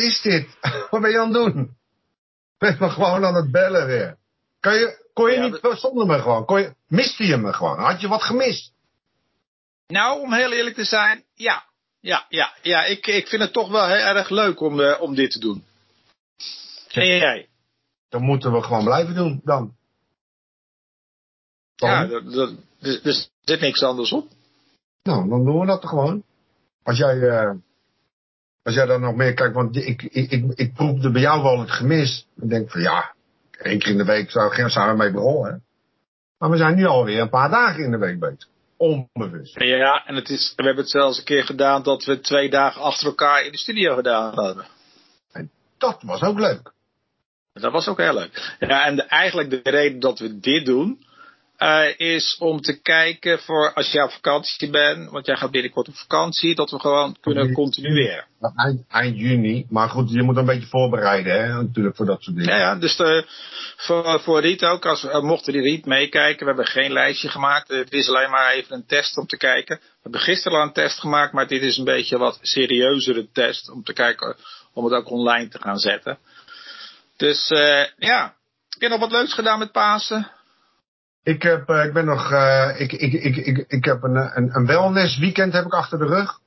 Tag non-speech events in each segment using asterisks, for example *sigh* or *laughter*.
wat is dit? *laughs* Wat ben je aan het doen? *laughs* Ben me gewoon aan het bellen weer. Kan je, kon je Ja, niet zonder me gewoon? Kon je, miste je me gewoon? Had je wat gemist? Nou, om heel eerlijk te zijn, ja. Ja, ja, ja. Ik, ik vind het toch wel heel erg leuk om, eh, om dit te doen. En jij? Dan moeten we gewoon blijven doen dan. Ja, Dan? er, er, er- er zit niks anders op. Nou, dan doen we dat gewoon. Als jij, eh, als jij dan nog meer kijkt, want ik, ik, ik, ik proefde bij jou wel het gemis. Ik denk van ja, één keer in de week zou, geen- er mee begonnen. Maar we zijn nu alweer een paar dagen in de week bezig. Onbewust. Ja, en het is, we hebben het zelfs een keer gedaan dat we twee dagen achter elkaar in de studio gedaan hadden. Dat was ook leuk. Dat was ook heel leuk. Ja, en de, eigenlijk de reden dat we dit doen, eh, is om te kijken voor als jij op vakantie bent, want jij gaat binnenkort op vakantie, dat we gewoon kunnen continueren. Eind, eind juni. Maar goed, je moet een beetje voorbereiden, hè, natuurlijk, voor dat soort dingen. Ja, ja dus de, voor, voor Riet ook, als, uh, mochten die Riet meekijken, we hebben geen lijstje gemaakt. Het is alleen maar even een test om te kijken. We hebben gisteren al een test gemaakt, maar dit is een beetje wat serieuzere test om te kijken, om het ook online te gaan zetten. Dus uh, ja, heb je nog wat leuks gedaan met Pasen? Ik heb, uh, ik ben nog, uh, ik, ik, ik, ik, ik heb een, een, een wellness weekend heb ik achter de rug.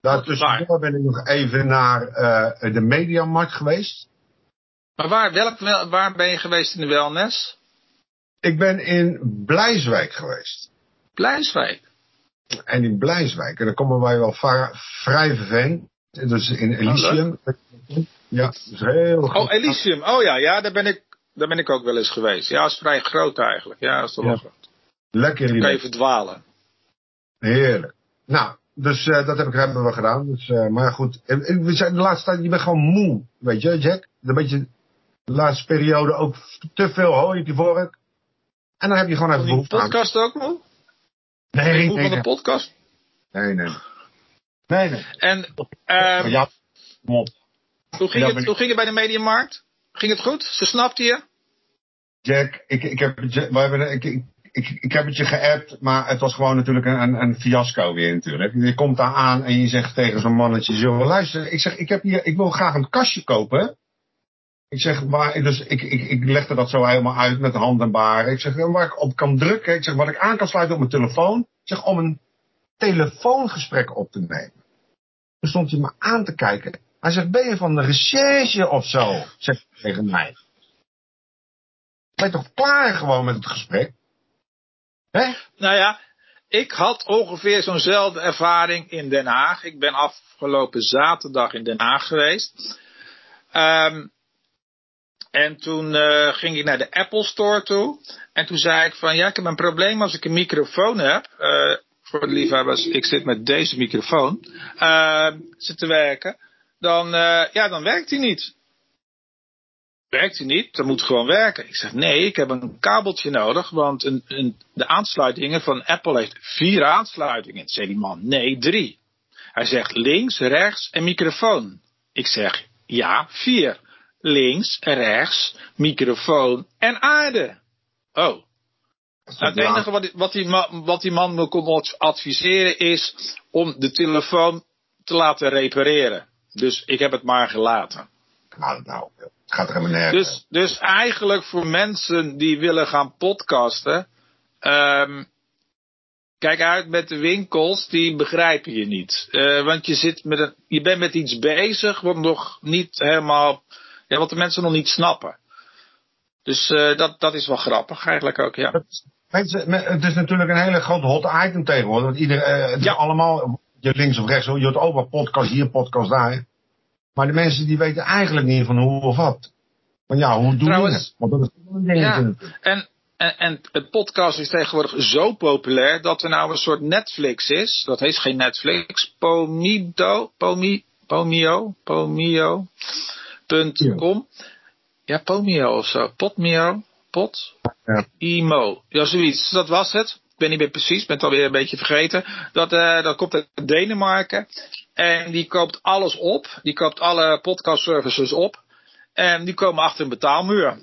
Daartussendoor ben ik nog even naar uh, de Mediamarkt geweest. Maar waar, welk, waar ben je geweest in de wellness? Ik ben in Blijswijk geweest. Blijswijk? En in Blijswijk. En dan komen wij wel vrij vervelend. Dus in Elysium. Oh, ja, dat is heel Oh. Elysium. Oh ja, ja, daar ben ik, daar ben ik ook wel eens geweest. Ja, dat is vrij groot eigenlijk. Ja, dat is toch wel ja. groot. Lekker Dan kan je verdwalen. Heerlijk. Nou, dus uh, dat heb ik, hebben we gedaan. Dus, uh, maar goed, we zijn de laatste tijd, je bent gewoon moe. Weet je, Jack? Een beetje de laatste periode ook te veel hooi die vork. En dan heb je gewoon even behoefte aan. podcast ook moe? Nee, moe nee, van de podcast? Nee, nee. Nee, nee. En, um, ja, hoe, ging het, hoe ging het bij de Mediamarkt? Ging het goed? Ze snapte je? Jack, ik, ik, heb, hebben, ik, ik, ik, heb het je geappt, maar het was gewoon natuurlijk een, een fiasco weer natuurlijk. Je komt daar aan en je zegt tegen zo'n mannetje, zo, luister, ik zeg, ik, heb hier, ik wil graag een kastje kopen. Ik zeg, maar, dus ik, ik, ik legde dat zo helemaal uit met hand en baren. Ik zeg, waar ik op kan drukken. Ik zeg, wat ik aan kan sluiten op mijn telefoon. Ik zeg, om een telefoongesprek op te nemen. Toen stond hij me aan te kijken. Hij zegt, ben je van de recherche of zo? Zegt tegen mij. Ben toch klaar gewoon met het gesprek? Hè? Nou ja, ik had ongeveer zo'nzelfde ervaring in Den Haag. Ik ben afgelopen zaterdag in Den Haag geweest. Um, en toen uh, ging ik naar de Apple Store toe. En toen zei ik van, ja, ik heb een probleem als ik een microfoon heb. Uh, voor de liefhebbers, ik zit met deze microfoon. Uh, zit te werken. Dan, ja, dan werkt hij niet. Werkt hij niet? Dan moet gewoon werken. Ik zeg, nee, ik heb een kabeltje nodig. Want een, een, de aansluitingen van Apple heeft vier aansluitingen. Zei die man, nee, drie. Hij zegt links, rechts en microfoon. Ik zeg, ja, vier links, rechts, microfoon en aarde. Oh. Nou, het enige wat die, wat, die, wat die man me kon adviseren is om de telefoon te laten repareren. Dus ik heb het maar gelaten. Nou, nou, het gaat er helemaal nergens. Dus, dus eigenlijk voor mensen die willen gaan podcasten. Um, kijk uit met de winkels, die begrijpen je niet. Uh, want je, zit met een, je bent met iets bezig wat nog niet helemaal ja, wat de mensen nog niet snappen. Dus uh, dat, dat is wel grappig eigenlijk ook, ja. Mensen, het is natuurlijk een hele grote hot item tegenwoordig. Want iedereen, uh, het ja. is allemaal, je links of rechts, je hoort overal podcast hier, podcast daar. Maar de mensen die weten eigenlijk niet van hoe of wat. Van ja, hoe doen we het? Want dat is een ding ja. En, en, en het podcast is tegenwoordig zo populair dat er nou een soort Netflix is. Dat heet geen Netflix. Pomido, Pomi, Pomio, Pomio. .com. Ja, Pomio of zo. Potmio. Pot. Ja. Imo. Ja, zoiets. Dat was het. Ik ben niet meer precies. Ben het alweer een beetje vergeten. Dat, uh, dat komt uit Denemarken. En die koopt alles op. Die koopt alle podcast services op. En die komen achter een betaalmuur.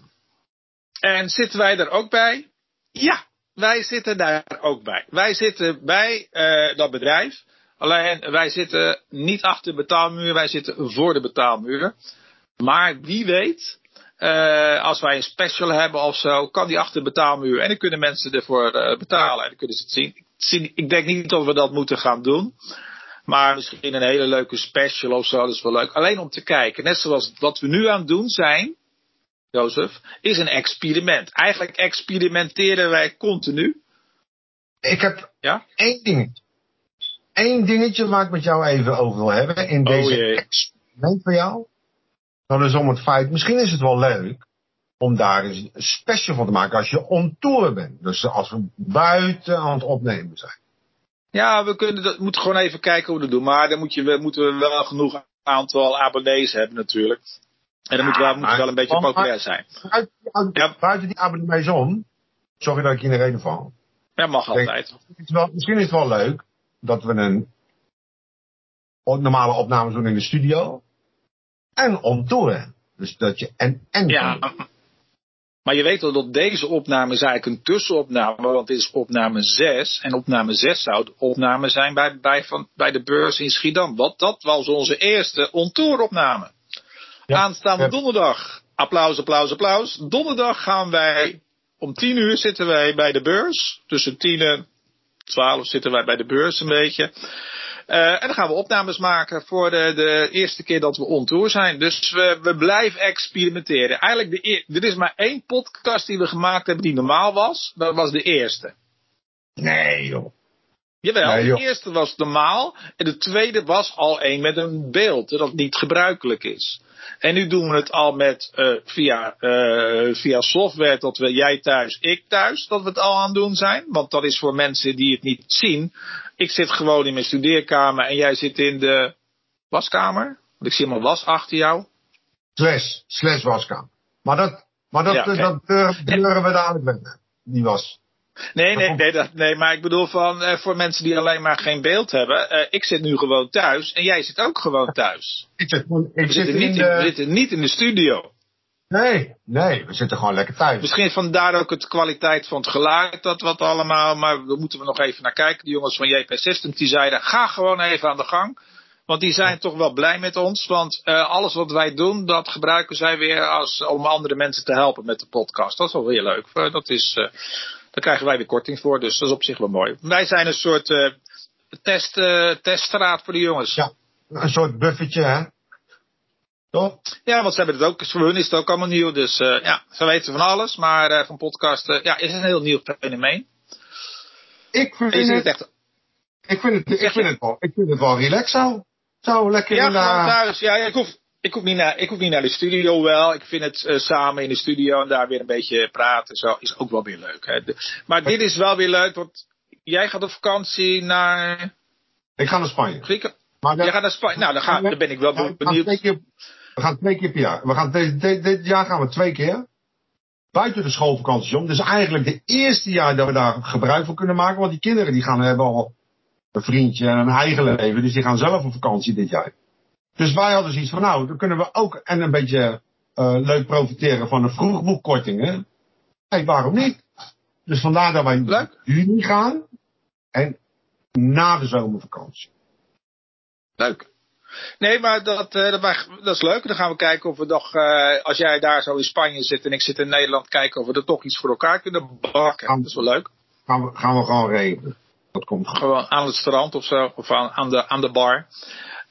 En zitten wij er ook bij? Ja, wij zitten daar ook bij. Wij zitten bij uh, dat bedrijf. Alleen wij zitten niet achter de betaalmuur, wij zitten voor de betaalmuur. Maar wie weet, uh, als wij een special hebben of zo, kan die achter de betaalmuur. En dan kunnen mensen ervoor uh, betalen en dan kunnen ze het zien. Ik denk niet dat we dat moeten gaan doen. Maar misschien een hele leuke special of zo, dat is wel leuk. Alleen om te kijken, net zoals wat we nu aan het doen zijn, Jozef, is een experiment. Eigenlijk experimenteren wij continu. Ik heb ja? één dingetje. Eén dingetje waar ik met jou even over wil hebben in oh, deze experiment van jou. Dat is om het feit, misschien is het wel leuk om daar een special van te maken als je on tour bent. Dus als we buiten aan het opnemen zijn. Ja, we kunnen dat, moeten gewoon even kijken hoe we dat doen. Maar dan moet je, we, moeten we wel genoeg aantal abonnees hebben natuurlijk. En dan moeten we, moeten wel een beetje populair zijn. Buiten, die abonnees om, sorry dat ik je in de reden val. Ja, mag altijd. misschien is het wel leuk dat we een normale opnames doen in de studio. En on tour. Dus dat je en en. Ja, maar je weet wel dat deze opname is eigenlijk een tussenopname, want dit is opname 6. En opname 6 zou de opname zijn bij, bij, van, bij de beurs in Schiedam. Want dat was onze eerste on-tour opname. Aanstaande donderdag. Applaus, applaus, applaus. Donderdag gaan wij, om 10 uur zitten wij bij de beurs. Tussen 10 en 12 zitten wij bij de beurs een beetje. Uh, en dan gaan we opnames maken voor de, de eerste keer dat we on tour zijn. Dus we, we blijven experimenteren. Eigenlijk, de, er is maar één podcast die we gemaakt hebben die normaal was. Dat was de eerste. Nee joh. Jawel, de eerste was normaal. En de tweede was al één met een beeld. Dat niet gebruikelijk is. En nu doen we het al met uh, via, uh, via software dat we jij thuis, ik thuis, dat we het al aan het doen zijn. Want dat is voor mensen die het niet zien. Ik zit gewoon in mijn studeerkamer en jij zit in de waskamer. Want ik zie mijn was achter jou. Slash, slash waskamer. Maar dat, maar dat, ja, dat, dat deuren we dadelijk met. Die was. Nee, nee, nee, dat, nee, maar ik bedoel van uh, voor mensen die alleen maar geen beeld hebben. Uh, ik zit nu gewoon thuis en jij zit ook gewoon thuis. Ik zit, ik we, zit zitten niet in, de... we zitten niet in de studio. Nee, nee, we zitten gewoon lekker thuis. Misschien vandaar ook het kwaliteit van het geluid, dat wat allemaal. Maar daar moeten we nog even naar kijken. De jongens van JP Systems die zeiden, ga gewoon even aan de gang. Want die zijn toch wel blij met ons. Want uh, alles wat wij doen, dat gebruiken zij weer als, om andere mensen te helpen met de podcast. Dat is wel heel leuk. Dat is, uh, daar krijgen wij weer korting voor. Dus dat is op zich wel mooi. Wij zijn een soort uh, test, teststraat voor de jongens. Ja, een soort buffetje hè. Toch? Ja, want ze hebben het ook, voor hun is het ook allemaal nieuw. Dus uh, ja, ze weten van alles. Maar uh, van podcasten, ja, is een heel nieuw fenomeen. Ik vind, het, echt... ik, vind het, ik, vind het wel, ik vind het wel relaxed zo. Zo lekker ja, in thuis. Ja, ik hoef, ik hoef, niet naar, ik hoef niet naar de studio wel. Ik vind het uh, samen in de studio en daar weer een beetje praten. Zo is ook wel weer leuk. Hè. De, maar dit is wel weer leuk, want jij gaat op vakantie naar... Ik ga naar Spanje. Grieken? Maar Jij gaat naar Spanje. Nou, dan, ga, dan ben ik wel benieuwd. We gaan twee keer per jaar. We gaan dit, dit, dit jaar gaan we twee keer. Buiten de schoolvakantie om. Dus eigenlijk de eerste jaar dat we daar gebruik van kunnen maken. Want die kinderen die gaan hebben al een vriendje en een eigen leven. Dus die gaan zelf op vakantie dit jaar. Dus wij hadden zoiets van nou, dan kunnen we ook en een beetje uh, leuk profiteren van een vroegboekkorting. Hè? Hey, waarom niet? Dus vandaar dat wij in juni gaan. En na de zomervakantie. Leuk. Nee, maar dat, uh, dat, is leuk. Dan gaan we kijken of we nog, uh, als jij daar zo in Spanje zit en ik zit in Nederland, kijken of we er toch iets voor elkaar kunnen bakken. dat is wel leuk. Gaan we, gaan we gewoon regelen. Dat komt Gewoon aan het strand of zo, of aan, aan, de, aan de bar.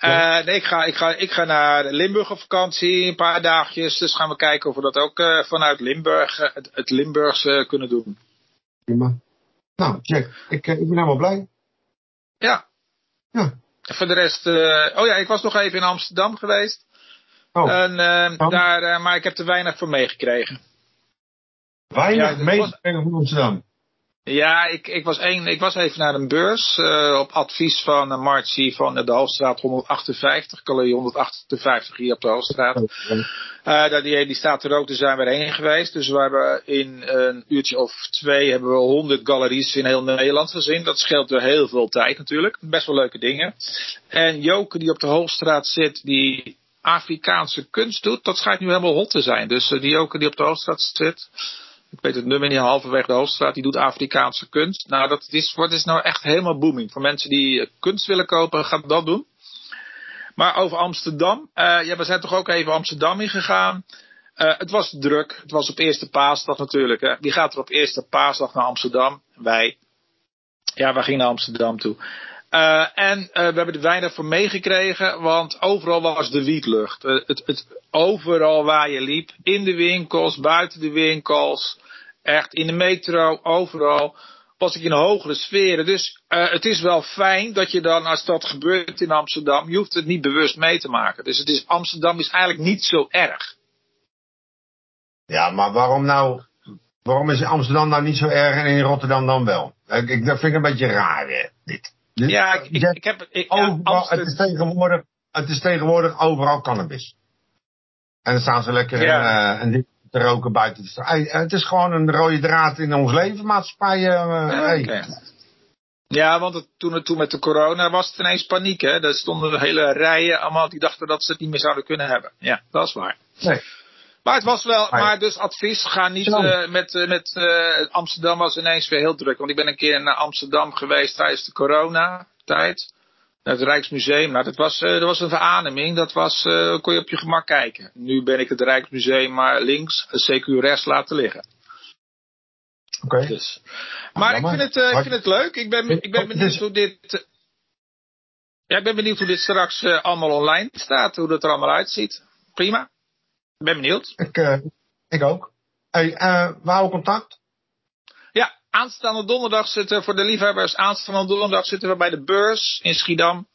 Uh, nee, ik ga, ik, ga, ik ga naar Limburg op vakantie, een paar dagjes. Dus gaan we kijken of we dat ook uh, vanuit Limburg, het, het Limburgse kunnen doen. Prima. Nou, Jack, ik, ik ben helemaal blij. Ja. Ja. Voor de rest, oh ja, ik was nog even in Amsterdam geweest. Oh. En, uh, daar, uh, maar ik heb er weinig van meegekregen. Weinig ja, meegekregen van Amsterdam? Ja, ik, ik, was een, ik was even naar een beurs uh, op advies van uh, van de Hoofdstraat 158, Calorie 158 hier op de Hoofdstraat. Uh, die, die staat er ook, dus zijn we heen geweest. Dus we hebben in een uurtje of twee hebben we 100 galeries in heel Nederland gezien. Dat scheelt weer heel veel tijd natuurlijk. Best wel leuke dingen. En Joke die op de Hoofdstraat zit, die Afrikaanse kunst doet, dat schijnt nu helemaal hot te zijn. Dus die Joke die op de Hoofdstraat zit, Ik weet het nummer niet, halverwege de Hoofdstraat. Die doet Afrikaanse kunst. Nou, dat is, wat is nou echt helemaal booming. Voor mensen die eh, kunst willen kopen, gaat dat doen. Maar over Amsterdam. Uh, ja, we zijn toch ook even Amsterdam ingegaan. Uh, het was druk. Het was op eerste paasdag natuurlijk. Hè. Wie gaat er op eerste paasdag naar Amsterdam? Wij. Ja, we gingen naar Amsterdam toe. Uh, en uh, we hebben er weinig van meegekregen, want overal was de wietlucht. Uh, het, het, overal waar je liep, in de winkels, buiten de winkels, echt in de metro, overal, was ik in hogere sferen. Dus het is wel fijn dat je dan, als dat gebeurt in Amsterdam, je hoeft het niet bewust mee te maken. Dus het is, Amsterdam is eigenlijk niet zo erg. Ja, maar waarom nou, waarom is Amsterdam nou niet zo erg en in Rotterdam dan wel? Ik, ik, dat vind ik een beetje raar, hè, dit. Dus ja, ik, ik, ik heb. Ik, overal, het, is tegenwoordig, het is tegenwoordig overal cannabis. En dan staan ze lekker ja. en, uh, te roken buiten de straat. Het is gewoon een rode draad in ons leven, maatschappij. Uh, ja, hey. okay. ja, want het, toen, het, toen met de corona was het ineens paniek. Hè? Er stonden hele rijen allemaal die dachten dat ze het niet meer zouden kunnen hebben. Ja, dat is waar. Nee. Maar het was wel, maar dus advies, ga niet uh, met, uh, met uh, Amsterdam was ineens weer heel druk. Want ik ben een keer naar Amsterdam geweest tijdens de coronatijd. Naar het Rijksmuseum. Nou, dat was, dat was een verademing. Dat was, kon je op je gemak kijken. Nu ben ik het Rijksmuseum maar links, CQ rechts laten liggen. Oké. Okay. Dus. Maar ik vind, het, ik vind het leuk. Ik ben, ik ben benieuwd hoe dit... Ja, ik ben benieuwd hoe dit straks allemaal online staat. Hoe dat er allemaal uitziet. Prima. Ik ben benieuwd. Ik, uh, ik ook. Hey, uh, we houden contact. Ja, aanstaande donderdag zitten voor de liefhebbers. Aanstaande donderdag zitten we bij de beurs in Schiedam.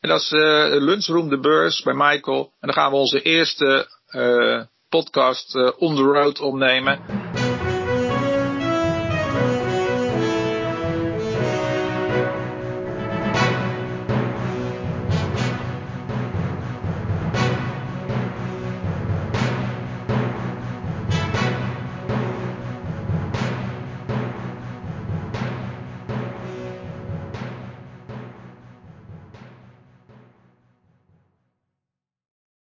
En dat is uh, lunchroom de beurs bij Michael. En dan gaan we onze eerste podcast on the road opnemen.